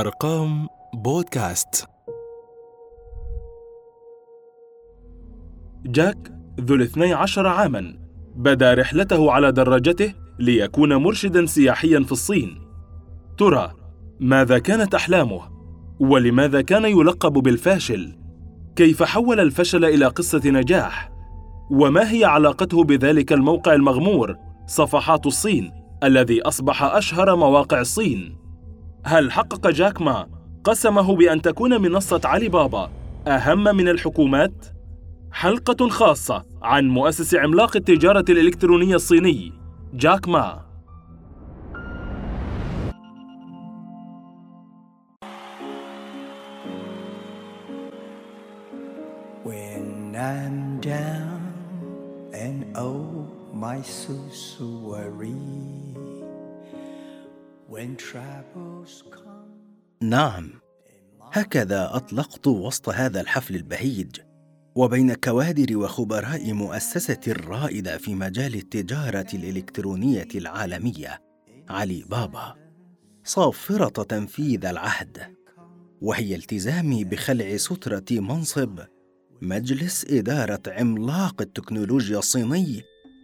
أرقام بودكاست جاك ذو الاثني عشر عاماً بدا رحلته على دراجته ليكون مرشداً سياحياً في الصين ترى ماذا كانت أحلامه؟ ولماذا كان يلقب بالفاشل؟ كيف حول الفشل إلى قصة نجاح؟ وما هي علاقته بذلك الموقع المغمور صفحات الصين الذي أصبح أشهر مواقع الصين؟ هل حقق جاك ما قسمه بأن تكون منصة علي بابا أهم من الحكومات؟ حلقة خاصة عن مؤسس عملاق التجارة الإلكترونية الصيني جاك ما When I'm down and oh my نعم هكذا أطلقت وسط هذا الحفل البهيج. وبين كوادر وخبراء مؤسسة الرائدة في مجال التجارة الإلكترونية العالمية علي بابا صافرة تنفيذ العهد. وهي التزامي بخلع سترة منصب مجلس إدارة عملاق التكنولوجيا الصيني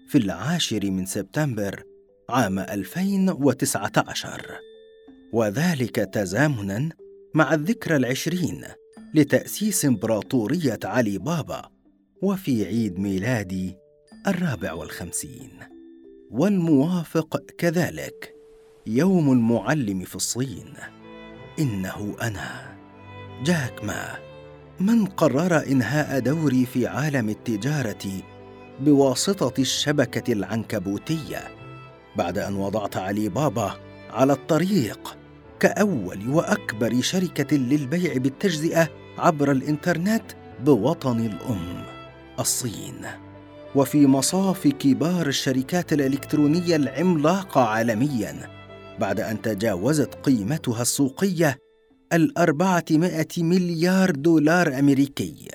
في العاشر من سبتمبر عام 2019 وذلك تزامنا مع الذكرى العشرين لتأسيس إمبراطورية علي بابا وفي عيد ميلادي الرابع والخمسين. والموافق كذلك. يوم المعلم في الصين. إنه أنا. جاك ما. من قرر إنهاء دوري في عالم التجارة بواسطة الشبكة العنكبوتية بعد أن وضعت علي بابا على الطريق كأول وأكبر شركة للبيع بالتجزئة عبر الإنترنت بوطن الأم الصين. وفي مصاف كبار الشركات الإلكترونية العملاقة عالمياً بعد أن تجاوزت قيمتها السوقية الأربعمائة مليار دولار أمريكي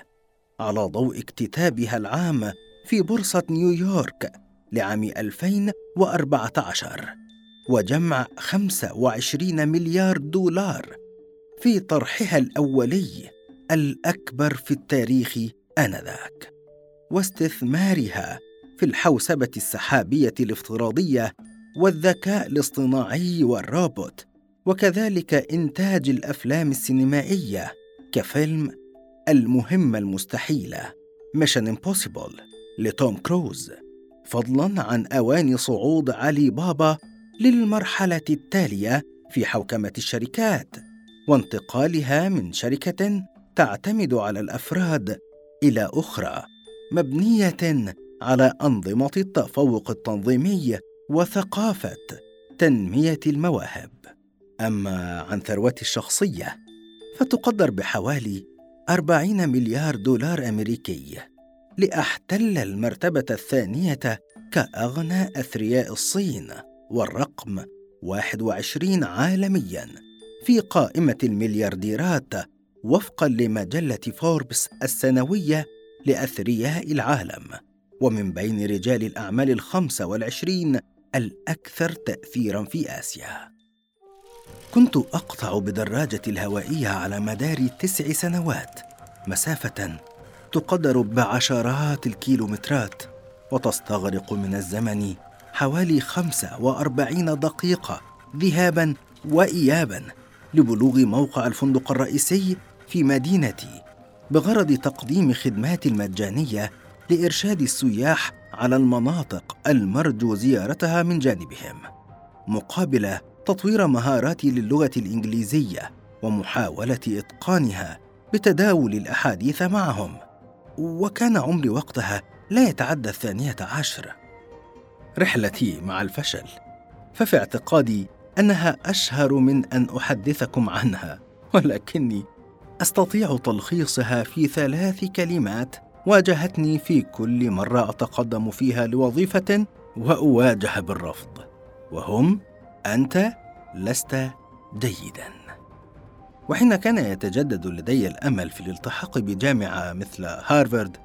على ضوء اكتتابها العام في بورصة نيويورك لعام 2014 وجمع 25 مليار دولار في طرحها الأولي الأكبر في التاريخ آنذاك واستثمارها في الحوسبة السحابية الافتراضية والذكاء الاصطناعي والروبوت وكذلك إنتاج الأفلام السينمائية كفيلم المهمة المستحيلة Mission Impossible لتوم كروز. فضلا عن أواني صعود علي بابا للمرحلة التالية في حوكمة الشركات وانتقالها من شركة تعتمد على الأفراد إلى أخرى مبنية على أنظمة التفوق التنظيمي وثقافة تنمية المواهب. أما عن ثروتي الشخصية فتقدر بحوالي 40 مليار دولار أمريكي. لأحتل المرتبة الثانية كأغنى أثرياء الصين والرقم 21 عالمياً في قائمة المليارديرات وفقاً لمجلة فوربس السنوية لأثرياء العالم. ومن بين رجال الأعمال الخمسة والعشرين الأكثر تأثيراً في آسيا. كنت أقطع بدراجتي الهوائية على مدار تسع سنوات مسافة تقدر بعشرات الكيلومترات وتستغرق من الزمن حوالي خمسة وأربعين دقيقة ذهابا وإيابا لبلوغ موقع الفندق الرئيسي في مدينتي بغرض تقديم خدمات مجانية لإرشاد السياح على المناطق المرجو زيارتها من جانبهم مقابل تطوير مهاراتي للغة الإنجليزية ومحاولة إتقانها بتداول الأحاديث معهم. وكان عمري وقتها لا يتعدى الثانية عشر رحلتي مع الفشل ففي اعتقادي أنها أشهر من أن أحدثكم عنها ولكني أستطيع تلخيصها في ثلاث كلمات واجهتني في كل مرة أتقدم فيها لوظيفة وأواجه بالرفض وهم أنت لست جيدا. وحين كان يتجدد لدي الأمل في الالتحاق بجامعة مثل هارفارد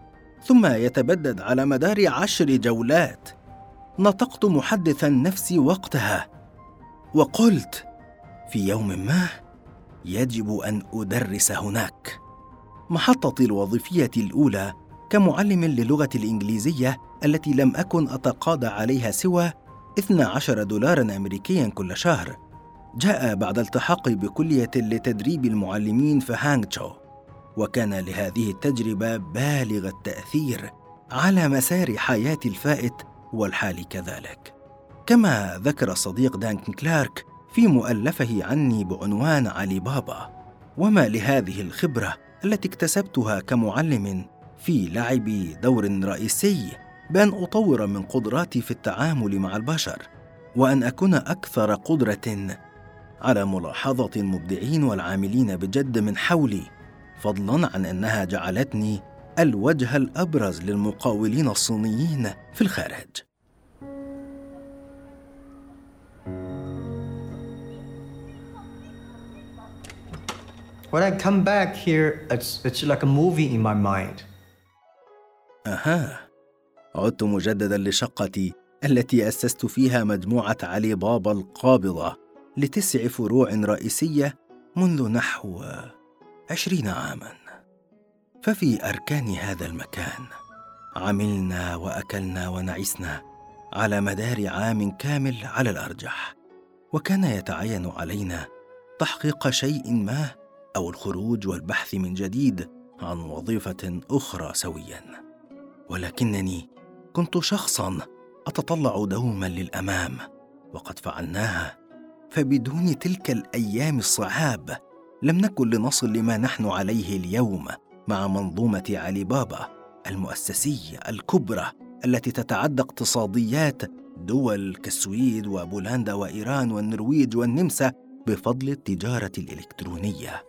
ثم يتبدد على مدار عشر جولات نطقت محدثا نفسي وقتها وقلت في يوم ما يجب أن أدرس هناك. محطتي الوظيفية الأولى كمعلم للغة الإنجليزية التي لم أكن أتقاضى عليها سوى 12 دولارا أمريكيا كل شهر. جاء بعد التحاقي بكلية لتدريب المعلمين في هانغ تشو وكان لهذه التجربة بالغ التأثير على مسار حياتي الفائت والحال كذلك. كما ذكر الصديق دانكن كلارك في مؤلفه عني بعنوان علي بابا وما لهذه الخبرة التي اكتسبتها كمعلم في لعب دور رئيسي بأن أطور من قدراتي في التعامل مع البشر وأن أكون أكثر قدرة على ملاحظة المبدعين والعاملين بجد من حولي فضلا عن أنها جعلتني الوجه الأبرز للمقاولين الصينيين في الخارج. When I come back here, it's, it's like a movie in my mind. أها. عدت مجددا لشقتي التي أسست فيها مجموعة علي بابا القابضة. لتسع فروع رئيسية منذ نحو عشرين عاما. ففي أركان هذا المكان عملنا وأكلنا ونعسنا على مدار عام كامل على الأرجح وكان يتعين علينا تحقيق شيء ما أو الخروج والبحث من جديد عن وظيفة أخرى سويا. ولكنني كنت شخصا أتطلع دوما للأمام وقد فعلناها فبدون تلك الأيام الصعاب لم نكن لنصل لما نحن عليه اليوم مع منظومة علي بابا المؤسسية الكبرى التي تتعدى اقتصاديات دول كالسويد وبولندا وإيران والنرويج والنمسا بفضل التجارة الإلكترونية.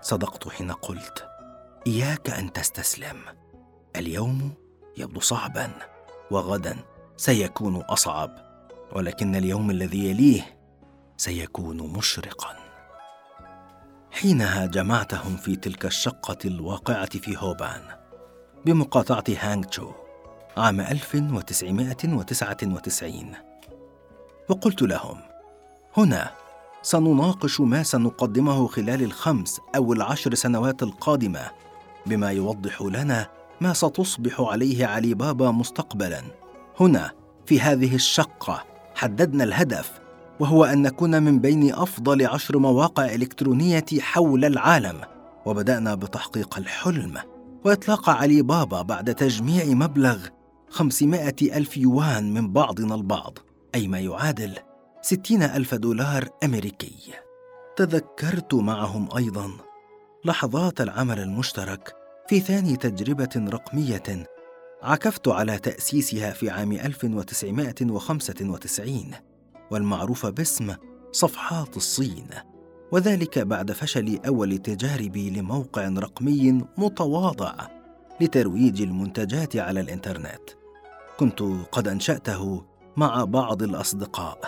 صدقت حين قلت إياك أن تستسلم. اليوم يبدو صعبا وغدا سيكون أصعب ولكن اليوم الذي يليه سيكون مشرقا. حينها جمعتهم في تلك الشقة الواقعة في هوبان بمقاطعة هانغ تشو عام 1999 وقلت لهم هنا سنناقش ما سنقدمه خلال الخمس أو العشر سنوات القادمة بما يوضح لنا ما ستصبح عليه علي بابا مستقبلا. هنا في هذه الشقة حددنا الهدف وهو أن نكون من بين أفضل عشر مواقع إلكترونية حول العالم. وبدأنا بتحقيق الحلم. وإطلاق علي بابا بعد تجميع مبلغ خمسمائة ألف يوان من بعضنا البعض أي ما يعادل ستين ألف دولار أمريكي. تذكرت معهم أيضا لحظات العمل المشترك في ثاني تجربة رقمية عكفت على تأسيسها في عام 1995 والمعروفة باسم صفحات الصين وذلك بعد فشل أول تجاربي لموقع رقمي متواضع لترويج المنتجات على الإنترنت. كنت قد أنشأته مع بعض الأصدقاء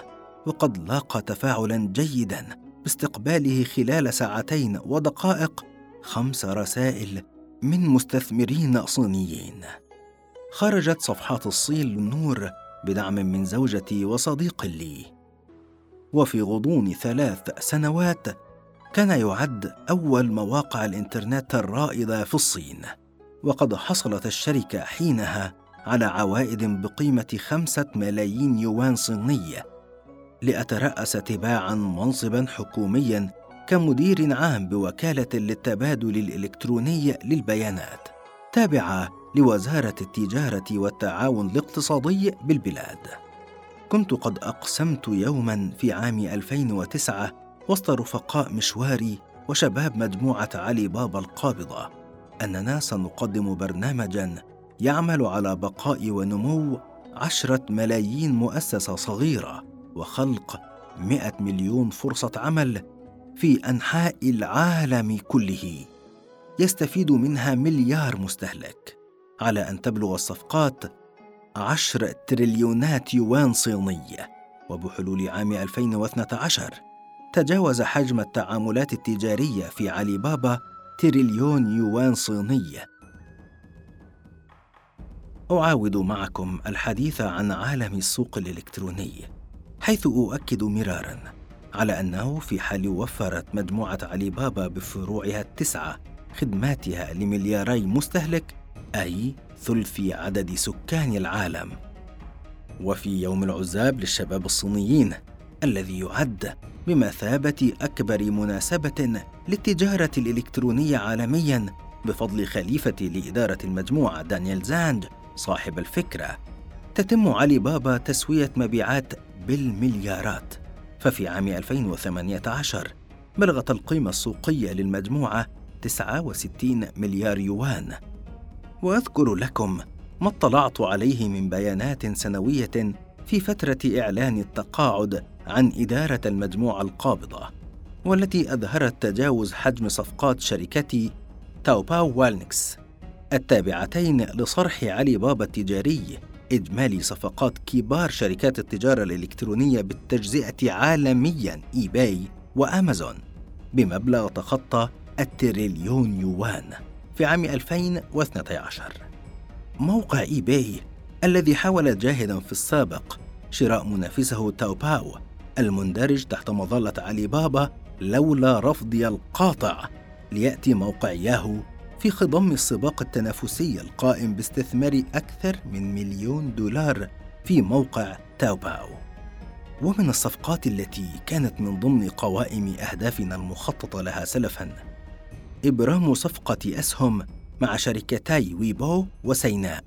وقد لاقى تفاعلا جيدا باستقباله خلال ساعتين ودقائق خمس رسائل من مستثمرين صينيين. خرجت صفحات الصين للنور بدعم من زوجتي وصديق لي. وفي غضون ثلاث سنوات كان يعد أول مواقع الإنترنت الرائدة في الصين. وقد حصلت الشركة حينها على عوائد بقيمة خمسة ملايين يوان صينيه لأترأس تباعا منصبا حكوميا كمدير عام بوكالة للتبادل الإلكتروني للبيانات. تابعة لوزارة التجارة والتعاون الاقتصادي بالبلاد. كنت قد أقسمت يوما في عام 2009 وسط رفقاء مشواري وشباب مجموعة علي بابا القابضة أننا سنقدم برنامجا يعمل على بقاء ونمو عشرة ملايين مؤسسة صغيرة وخلق مئة مليون فرصة عمل في أنحاء العالم كله. يستفيد منها مليار مستهلك. على أن تبلغ الصفقات عشر تريليونات يوان صينية وبحلول عام 2012 تجاوز حجم التعاملات التجارية في علي بابا تريليون يوان صينية أعاود معكم الحديث عن عالم السوق الإلكتروني حيث أؤكد مرارا على أنه في حال وفرت مجموعة علي بابا بفروعها التسعة خدماتها لملياري مستهلك أي ثلث عدد سكان العالم. وفي يوم العزاب للشباب الصينيين الذي يعد بمثابة أكبر مناسبة للتجارة الإلكترونية عالمياً بفضل خليفة لإدارة المجموعة دانيال زاند صاحب الفكرة. تتم علي بابا تسوية مبيعات بالمليارات. ففي عام 2018 بلغت القيمة السوقية للمجموعة 69 مليار يوان. وأذكر لكم ما اطلعت عليه من بيانات سنوية في فترة إعلان التقاعد عن إدارة المجموعة القابضة والتي أظهرت تجاوز حجم صفقات شركة تاوباو والنكس التابعتين لصرح علي بابا التجاري إجمالي صفقات كبار شركات التجارة الإلكترونية بالتجزئة عالمياً إي باي وأمازون بمبلغ تخطى التريليون يوان. في عام 2012 موقع إي باي الذي حاول جاهدا في السابق شراء منافسه تاوباو المندرج تحت مظلة علي بابا لولا رفضي القاطع ليأتي موقع ياهو في خضم السباق التنافسي القائم باستثمار أكثر من مليون دولار في موقع تاوباو ومن الصفقات التي كانت من ضمن قوائم أهدافنا المخططة لها سلفاً إبرام صفقة أسهم مع شركتي ويبو وسيناء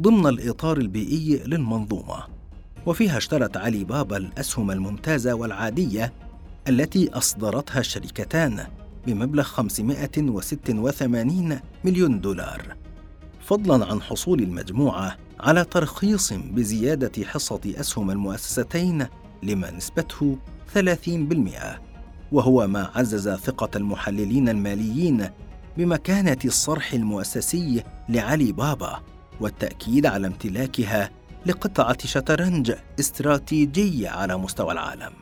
ضمن الإطار البيئي للمنظومة. وفيها اشترت علي بابا الأسهم الممتازة والعادية التي أصدرتها الشركتان بمبلغ 586 مليون دولار. فضلا عن حصول المجموعة على ترخيص بزيادة حصة أسهم المؤسستين لما نسبته 30% وهو ما عزز ثقة المحللين الماليين بمكانة الصرح المؤسسي لعلي بابا والتأكيد على امتلاكها لقطعة شطرنج استراتيجية على مستوى العالم.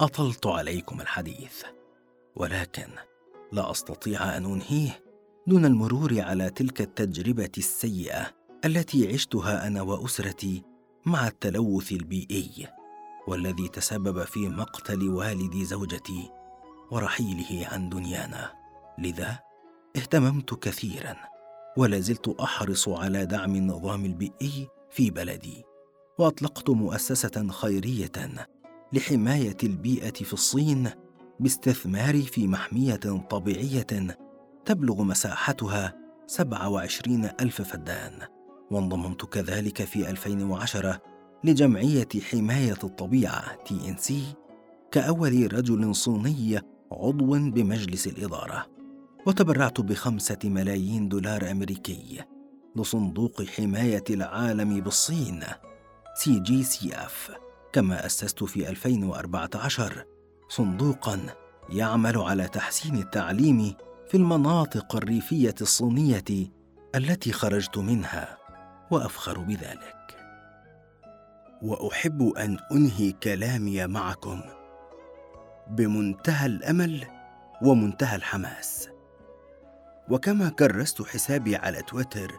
أطلت عليكم الحديث، ولكن لا أستطيع أن أنهيه دون المرور على تلك التجربة السيئة التي عشتها أنا وأسرتي مع التلوث البيئي، والذي تسبب في مقتل والد زوجتي ورحيله عن دنيانا. لذا اهتممت كثيرا ولا زلت أحرص على دعم النظام البيئي في بلدي وأطلقت مؤسسة خيرية لحماية البيئة في الصين باستثماري في محمية طبيعية تبلغ مساحتها 27 ألف فدان وانضممت كذلك في 2010 لجمعية حماية الطبيعة TNC كأول رجل صيني عضو بمجلس الإدارة وتبرعت بخمسة ملايين دولار أمريكي لصندوق حماية العالم بالصين CGCF كما أسست في 2014 صندوقا يعمل على تحسين التعليم في المناطق الريفية الصينية التي خرجت منها وأفخر بذلك. وأحب أن أنهي كلامي معكم بمنتهى الأمل ومنتهى الحماس. وكما كرست حسابي على تويتر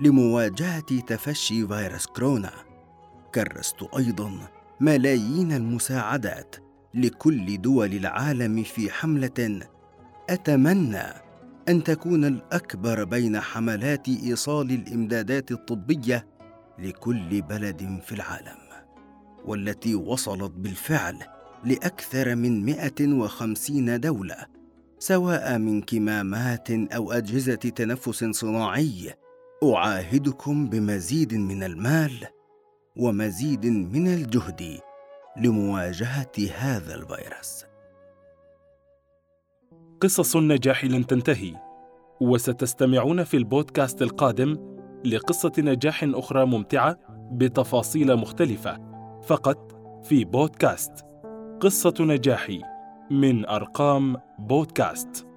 لمواجهة تفشي فيروس كورونا كرست أيضا ملايين المساعدات لكل دول العالم في حملة أتمنى أن تكون الأكبر بين حملات إيصال الإمدادات الطبية لكل بلد في العالم والتي وصلت بالفعل لأكثر من 150 دولة سواء من كمامات أو أجهزة تنفس صناعي. أعاهدكم بمزيد من المال ومزيد من الجهد لمواجهة هذا الفيروس. قصص النجاح لن تنتهي وستستمعون في البودكاست القادم لقصة نجاح أخرى ممتعة بتفاصيل مختلفة فقط في بودكاست. قصة نجاحي من أرقام بودكاست.